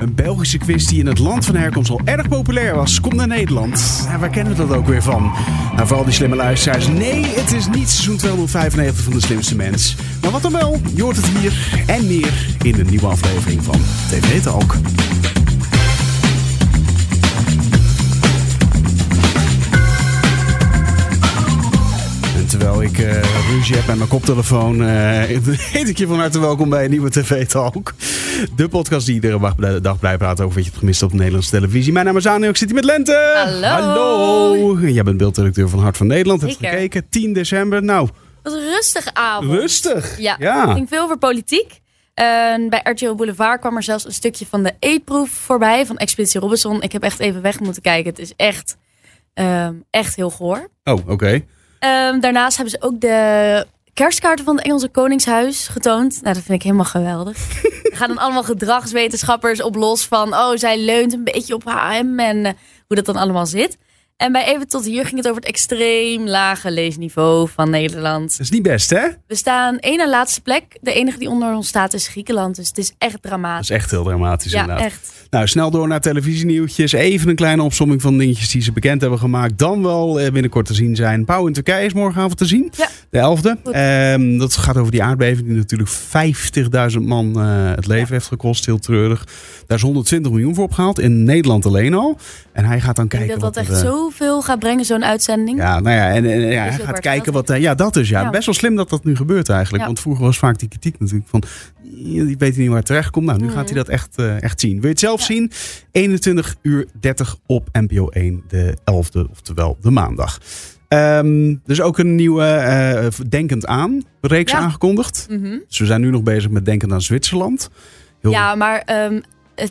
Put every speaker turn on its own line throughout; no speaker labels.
Een Belgische quiz die in het land van herkomst al erg populair was, komt naar Nederland. Ja, waar kennen we dat ook weer van? Nou, vooral die slimme luisteraars. Nee, het is niet seizoen 295 van de slimste mens. Maar wat dan wel, je hoort het hier en meer in de nieuwe aflevering van TV Talk. Eh ruzie heb met mijn koptelefoon, eh heet ik je van harte welkom bij een nieuwe TV Talk. De podcast die iedere dag- blijft praten over wat je hebt gemist op de Nederlandse televisie. Mijn naam is Anne, ik zit hier met Lente.
Hallo.
Hallo. Jij bent beeldredacteur van Hart van Nederland. Heb gekeken, 10 december. Nou,
Wat een rustige avond.
rustig.
Ja,
ja.
het ging veel over politiek. En bij RTL Boulevard kwam er zelfs een stukje van de eetproef voorbij van Expeditie Robinson. Ik heb echt even weg moeten kijken. Het is echt, ehm, echt heel goor.
Oh, oké.
Ehm, daarnaast hebben ze ook de kerstkaarten van het Engelse Koningshuis getoond. Nou, dat vind ik helemaal geweldig. er gaan dan allemaal gedragswetenschappers op los van... oh, zij leunt een beetje op HM en eh, hoe dat dan allemaal zit. En bij Even Tot Hier ging het over het extreem lage leesniveau van Nederland.
Dat is niet best, hè?
We staan één na laatste plek. De enige die onder ons staat is Griekenland. Dus het is echt
Dat
dramatisch.
is echt heel dramatisch
Ja,
inderdaad.
echt.
Nou, snel door naar televisienieuwtjes. Even een kleine opsomming van dingetjes die ze bekend hebben gemaakt. Dan wel eh, binnenkort te zien zijn. Pauw in Turkije is morgenavond te zien.
Ja.
De 11e.
Goed.
Ehm, dat gaat over die aardbeving die natuurlijk 50.000 man eh, het leven heeft gekost. Heel treurig. Daar is 120 miljoen voor opgehaald. In Nederland alleen al. En hij gaat dan
Ik denk
kijken
dat dat echt
er, eh,
zoveel gaat brengen, zo'n uitzending.
Ja, nou ja, en, en, ja,
Is
hij gaat kijken wat. eh, ja, dat is ja.
Ja.
Best wel slim dat dat nu gebeurt eigenlijk. Want vroeger was vaak die kritiek natuurlijk van. Je weet niet waar het terecht komt. Nou, nu gaat hij dat echt, echt zien. Wil je het zelf zien? 21 uur 30 op NPO 1, de 11e, oftewel de maandag. Er is ook een nieuwe eh, Denkend aan reeks
Ja.
aangekondigd.
Mhm.
Dus we zijn nu nog bezig met Denkend aan Zwitserland. Heel-
Ja, maar ehm,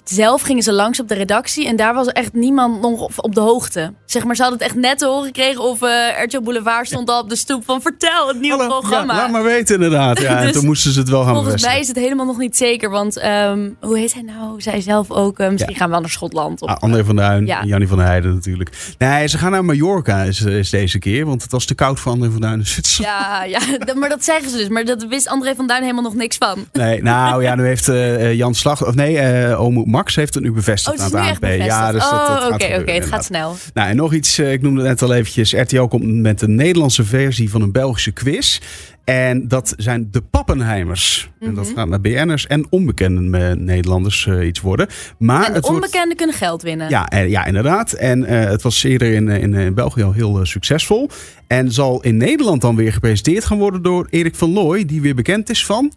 zelf gingen ze langs op de redactie en daar was echt niemand nog op, de hoogte. Zeg maar, ze hadden het echt net te horen gekregen of eh RTL Boulevard stond al op de stoep van vertel het nieuwe
Hallo,
programma.
Ja, laat maar weten inderdaad. Ja, en
Dus
toen moesten ze het wel gaan
Volgens
bevestigen.
mij is het helemaal nog niet zeker, want ehm, hoe heet hij nou? Zij zelf ook, eh, misschien gaan we wel naar Schotland. Of,
Ah, André van Duin
Ja.
en Jannie van der Heijden natuurlijk. Nee, ze gaan naar Mallorca is, is deze keer. Want het was te koud voor André van Duin in Zwitserland.
ja, ja, maar dat zeggen ze dus. Maar dat wist André van Duin helemaal nog niks van.
Nee, nou ja, nu heeft eh, Jan Slag... Of nee, eh Omo Max heeft het nu bevestigd
Oh, het is
aan het ANP. Ja, dus dat, dat
oh,
gaat
oké, het gaat snel.
Nou, en nog iets, eh, ik noemde het net al eventjes. RTL komt met een Nederlandse versie van een Belgische quiz. En dat zijn de Pappenheimers. En dat
Mhm.
gaat naar BN'ers en onbekende Nederlanders eh, iets worden. Maar
En
het wordt...
onbekenden kunnen geld winnen.
Ja, ja, inderdaad. En eh, het was eerder in, in, België al heel succesvol. En zal in Nederland dan weer gepresenteerd gaan worden door Erik van Looy, die weer bekend is van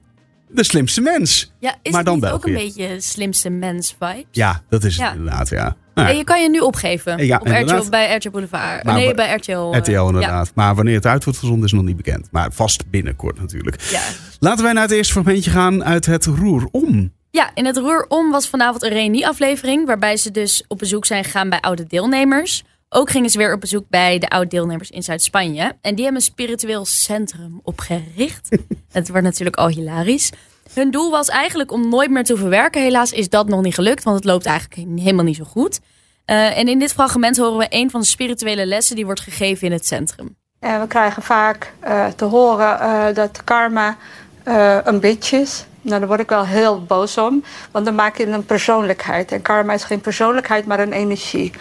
De Slimste Mens.
Ja, is
Maar
het
dan
niet ook een beetje slimste mens vibes?
Ja, dat is het
Ja.
inderdaad, ja. Nou,
En je kan je nu opgeven.
Ja,
op. RTL, bij RTL Boulevard.
Maar
nee,
bij-
RTL. eh,
RTL inderdaad. Maar wanneer het uit wordt gezonden is nog niet bekend. Maar vast binnenkort natuurlijk. Laten wij naar het eerste fragmentje gaan uit het Roer Om.
ja, in het Roer Om was vanavond een reunieaflevering... waarbij ze dus op bezoek zijn gegaan bij oude deelnemers. Ook gingen ze weer op bezoek bij de oude deelnemers in Zuid-Spanje. En die hebben een spiritueel centrum opgericht. het wordt natuurlijk al hilarisch. Hun doel was eigenlijk om nooit meer te verwerken. Helaas is dat nog niet gelukt, want het loopt eigenlijk helemaal niet zo goed. Eh, en in dit fragment horen we een van de spirituele lessen die wordt gegeven in het centrum.
En we krijgen vaak eh, te horen eh, dat karma eh, een bitch is. Nou, daar word ik wel heel boos om, want dan maak je een persoonlijkheid. En karma is geen persoonlijkheid, maar een energie.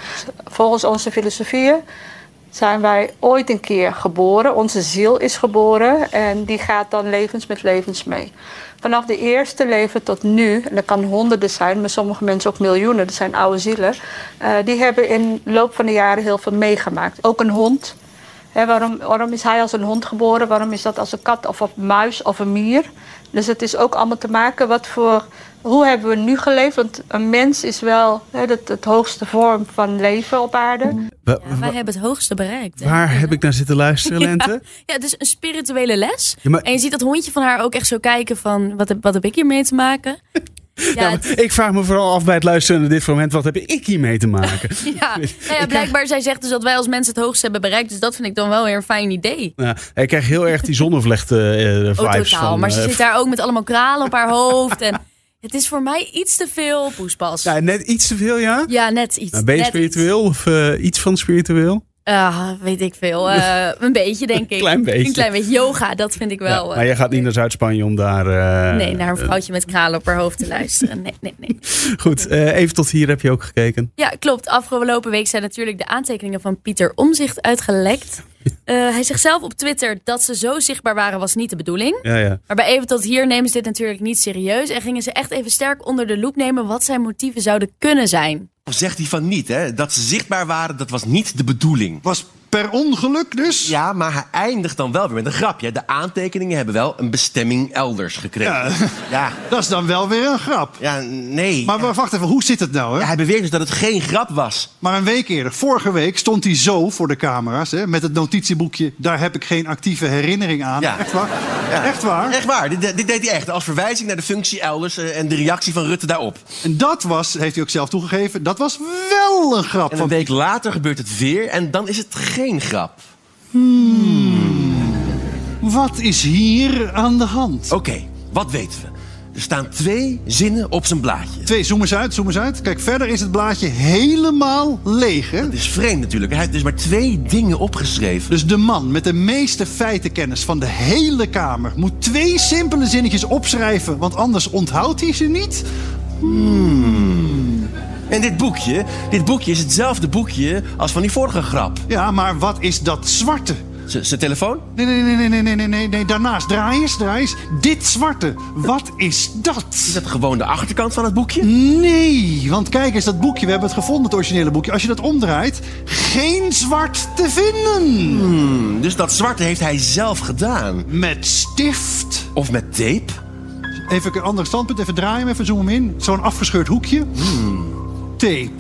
Volgens onze filosofie zijn wij ooit een keer geboren. Onze ziel is geboren en die gaat dan levens met levens mee. Vanaf de eerste leven tot nu, en dat kan honderden zijn, maar sommige mensen ook miljoenen, dat zijn oude zielen, eh, die hebben in de loop van de jaren heel veel meegemaakt. Ook een hond. Hè, waarom, waarom is hij als een hond geboren? Waarom is dat als een kat of een muis of een mier? Dus het is ook allemaal te maken wat voor. Hoe hebben we nu geleefd? Want een mens is wel hè, het, het hoogste vorm van leven op aarde.
Ja, wij hebben het hoogste bereikt. hè?
waar heb ik naar zitten luisteren, Lente?
Ja, het is een spirituele les.
Ja, maar-
En je ziet dat hondje van haar ook echt zo kijken van... wat heb, wat heb ik hiermee te maken? Ja,
Nou,
het-
ik vraag me vooral af bij het luisteren naar dit fragment. Wat heb ik hiermee te maken?
ja. Nou ja, blijkbaar zij zegt dus dat wij als mensen het hoogste hebben bereikt. Dus dat vind ik dan wel weer een fijn idee.
Nou, ik krijg heel erg die zonnevlechten eh
Oh,
vibes
totaal.
van...
maar ze
eh,
zit daar ook met allemaal kralen op haar hoofd. En het is voor mij iets te veel poespas.
ja, net iets te veel, ja?
Ja, net iets.
Nou, ben je
net
spiritueel of eh, iets van spiritueel?
Ah, weet ik veel. Eh, een beetje, denk ik.
Klein beetje.
Een klein beetje. Yoga, dat vind ik wel.
Ja,
eh,
maar je gaat niet naar Zuid-Spanje om daar... eh,
Nee, naar een vrouwtje met kralen op haar hoofd te luisteren. Nee, nee, nee.
Goed, eh, even tot hier heb je ook gekeken.
Ja, klopt. Afgelopen week zijn natuurlijk de aantekeningen van Pieter Omzicht uitgelekt. Eh, hij zegt zelf op Twitter dat ze zo zichtbaar waren, was niet de bedoeling.
Ja, ja.
Maar bij Even tot hier nemen ze dit natuurlijk niet serieus. En gingen ze echt even sterk onder de loep nemen wat zijn motieven zouden kunnen zijn.
Zegt hij van niet, hè? Dat ze zichtbaar waren, dat was niet de bedoeling.
Was per ongeluk dus?
Ja, maar hij eindigt dan wel weer met een grapje. De aantekeningen hebben wel een bestemming elders gekregen.
Ja.
Ja,
Dat is dan wel weer een grap.
ja, nee.
Maar
Ja.
wacht even, hoe zit het nou? Hè?
Ja, hij beweert dus dat het geen grap was.
Maar een week eerder, vorige week, stond hij zo voor de camera's... Hè, met het notitieboekje, daar heb ik geen actieve herinnering aan.
Ja.
Echt waar?
Ja.
Echt waar?
Echt waar, dit, dit deed hij echt. Als verwijzing naar de functie elders eh, en de reactie van Rutte daarop.
En dat was, heeft hij ook zelf toegegeven, dat was wel een grap.
En
Van
een week later gebeurt het weer en dan is het geen grap.
Wat is hier aan de hand?
Oké, wat weten we? Er staan twee zinnen op zijn blaadje.
Twee, zoom eens uit, zoom eens uit. Kijk, verder is het blaadje helemaal leeg. Hè?
Het is vreemd natuurlijk. Hij heeft dus maar twee dingen opgeschreven.
Dus de man met de meeste feitenkennis van de hele Kamer... moet twee simpele zinnetjes opschrijven, want anders onthoudt hij ze niet?
En dit boekje, dit boekje is hetzelfde boekje als van die vorige grap.
Ja, maar wat is dat zwarte?
Z- Zijn telefoon?
Nee, nee, nee, nee, nee, nee, nee, nee, nee. Daarnaast, draai eens, draai eens. Dit zwarte, wat is
Is
dat?
dat gewoon de achterkant van het boekje?
Nee, want kijk eens, dat boekje, we hebben het gevonden, het originele boekje. Als je dat omdraait, geen zwart te vinden.
Dus dat zwarte heeft hij zelf gedaan.
Met stift.
Of met tape?
Even een ander standpunt, even draaien, even zoomen in. Zo'n afgescheurd hoekje. Tape.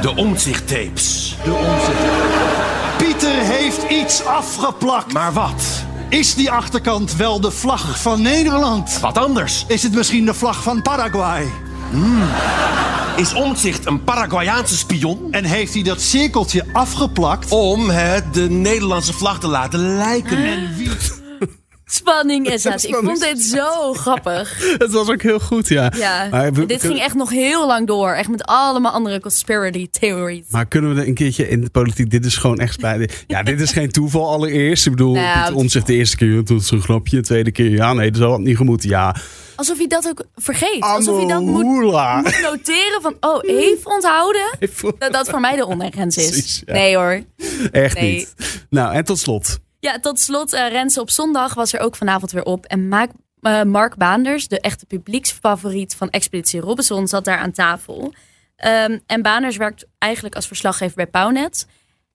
De omzichttapes.
De. Pieter heeft iets afgeplakt.
Maar wat?
Is die achterkant wel de vlag van Nederland?
Wat anders?
Is het misschien de vlag van Paraguay?
Is Omtzigt een Paraguayaanse spion?
En heeft hij dat cirkeltje afgeplakt?
Om het de Nederlandse vlag te laten lijken.
En wie...
Spanning en sensatie. Ik vond dit zo grappig.
Het was ook heel goed, ja.
Ja,
Maar, we-
dit ging echt nog heel lang door. Echt met allemaal andere conspiracy theories.
Maar kunnen we er een keertje in de politiek... Dit is gewoon echt bij... Ja, dit is geen toeval allereerst. Ik bedoel,
Nou,
Pieter Omtzigt de eerste keer... Dat is een grapje. De tweede keer, ja, nee, dat had niet gemoeten. Ja,
Alsof hij dat ook vergeet. Alsof hij dat moet, noteren van... Oh, even onthouden dat dat voor mij de ondergrens is. Nee hoor.
Echt
Nee.
niet. Nou, en tot slot.
Ja, tot slot, eh Renze op zondag was er ook vanavond weer op. En Maak, eh, Mark Baanders, de echte publieksfavoriet van Expeditie Robinson, zat daar aan tafel. Ehm, en Baanders werkt eigenlijk als verslaggever bij Pownet.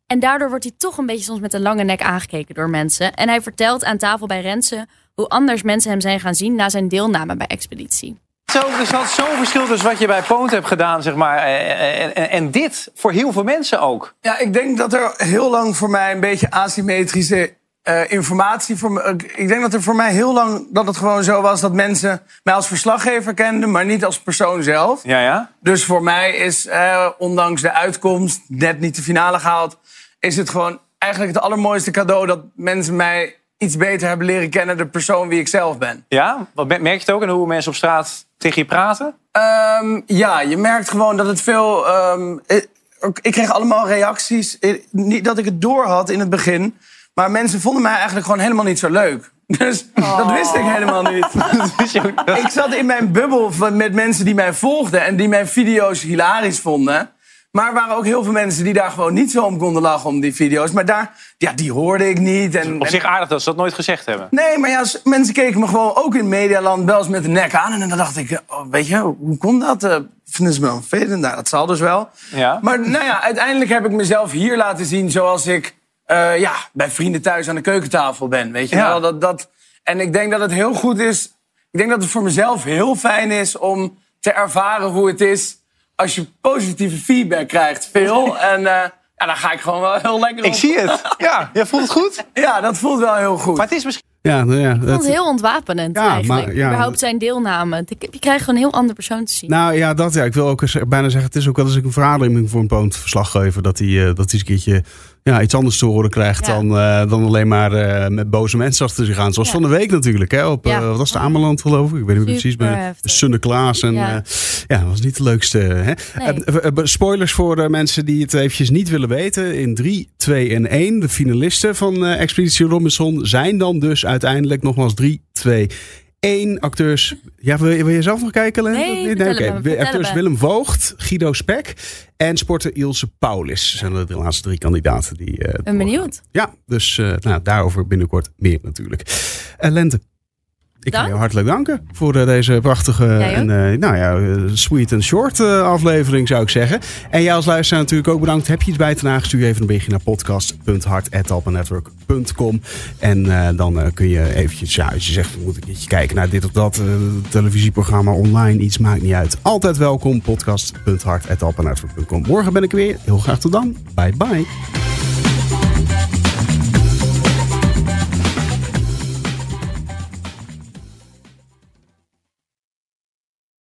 En daardoor wordt hij toch een beetje soms met een lange nek aangekeken door mensen. En hij vertelt aan tafel bij Renze hoe anders mensen hem zijn gaan zien na zijn deelname bij Expeditie.
Zo, er zat zo'n verschil tussen wat je bij Poont hebt gedaan, zeg maar, eh, en, en, en dit voor heel veel mensen ook.
Ja, ik denk dat er heel lang voor mij een beetje asymmetrische eh, informatie... Voor me, ik denk dat er voor mij heel lang dat het gewoon zo was... dat mensen mij als verslaggever kenden, maar niet als persoon zelf.
Ja, ja.
Dus voor mij is, eh, ondanks de uitkomst, net niet de finale gehaald... is het gewoon eigenlijk het allermooiste cadeau... dat mensen mij iets beter hebben leren kennen... de persoon wie ik zelf ben.
Ja? Wat merk je het ook en hoe mensen op straat tegen je praten?
Ehm, ja, je merkt gewoon dat het veel. ehm, ik, ik kreeg allemaal reacties. eh, Niet dat ik het door had in het begin. Maar mensen vonden mij eigenlijk gewoon helemaal niet zo leuk. Dus dat wist ik helemaal niet. ik zat in mijn bubbel van, met mensen die mij volgden en die mijn video's hilarisch vonden. Maar er waren ook heel veel mensen die daar gewoon niet zo om konden lachen om die video's. Maar daar, ja, die hoorde ik niet. En,
Op zich aardig dat ze dat nooit gezegd hebben.
Nee, maar ja, mensen keken me gewoon ook in Medialand wel eens met de nek aan. En dan dacht ik, oh, weet je, hoe komt dat? Eh, vinden ze me vervelend? Nou, dat zal dus wel.
Ja.
Maar nou ja, uiteindelijk heb ik mezelf hier laten zien zoals ik eh, ja, bij vrienden thuis aan de keukentafel ben. Weet je
Ja.
wel? Dat, dat, en ik denk dat het heel goed is. Ik denk dat het voor mezelf heel fijn is om te ervaren hoe het is als je positieve feedback krijgt. Veel. En eh, ja, dan ga ik gewoon wel heel lekker op.
Ik zie het. Ja, jij voelt het goed.
Ja, dat voelt wel heel goed.
Maar het is misschien...
Ja, nou ja.
Ik vond
het-
het heel ontwapenend
Ja,
eigenlijk.
maar- ja.
Überhaupt zijn deelname. Je krijgt gewoon een heel ander persoon te zien.
Nou ja, dat ja. Ik wil ook eens bijna zeggen, het is ook wel eens een verademing voor een poont verslaggever. Dat hij, eh, dat hij eens een keertje ja, iets anders te horen krijgt
Ja.
dan, eh, dan alleen maar eh, met boze mensen achter zich aan. Zoals
Ja.
van de week natuurlijk. Hè, op, eh, wat was de Ameland geloof ik? Ik weet niet precies. Maar
heftig.
Sunne-Klaas. En,
Ja.
dat was niet de leukste. Hè?
Nee.
Spoilers voor mensen die het eventjes niet willen weten. In 3, 2 en 1. De finalisten van Expeditie Robinson zijn dan dus uiteindelijk nogmaals 3, 2, 1. Acteurs. Ja, wil je, wil je zelf nog kijken? Len?
Nee, het me, vertel
Acteurs
me.
Willem Voogd, Guido Spek en sporter Ilse Paulis. zijn de laatste drie kandidaten die. eh,
ben benieuwd.
ja, dus eh, nou, daarover binnenkort meer natuurlijk. Eh, Lente, ik wil je hartelijk danken voor eh, deze prachtige en eh, nou ja, sweet en short eh, aflevering zou ik zeggen. En jij als luisteraar natuurlijk ook bedankt. Heb je iets bij te dragen, stuur even een berichtje naar podcast.hart.alpennetwork.com En dan kun je eventjes, ja, als je zegt, moet ik een keertje kijken naar dit of dat televisieprogramma online, iets maakt niet uit. Altijd welkom, podcast.hart.alpennetwork.com Morgen ben ik er weer. Heel graag tot dan. Bye bye.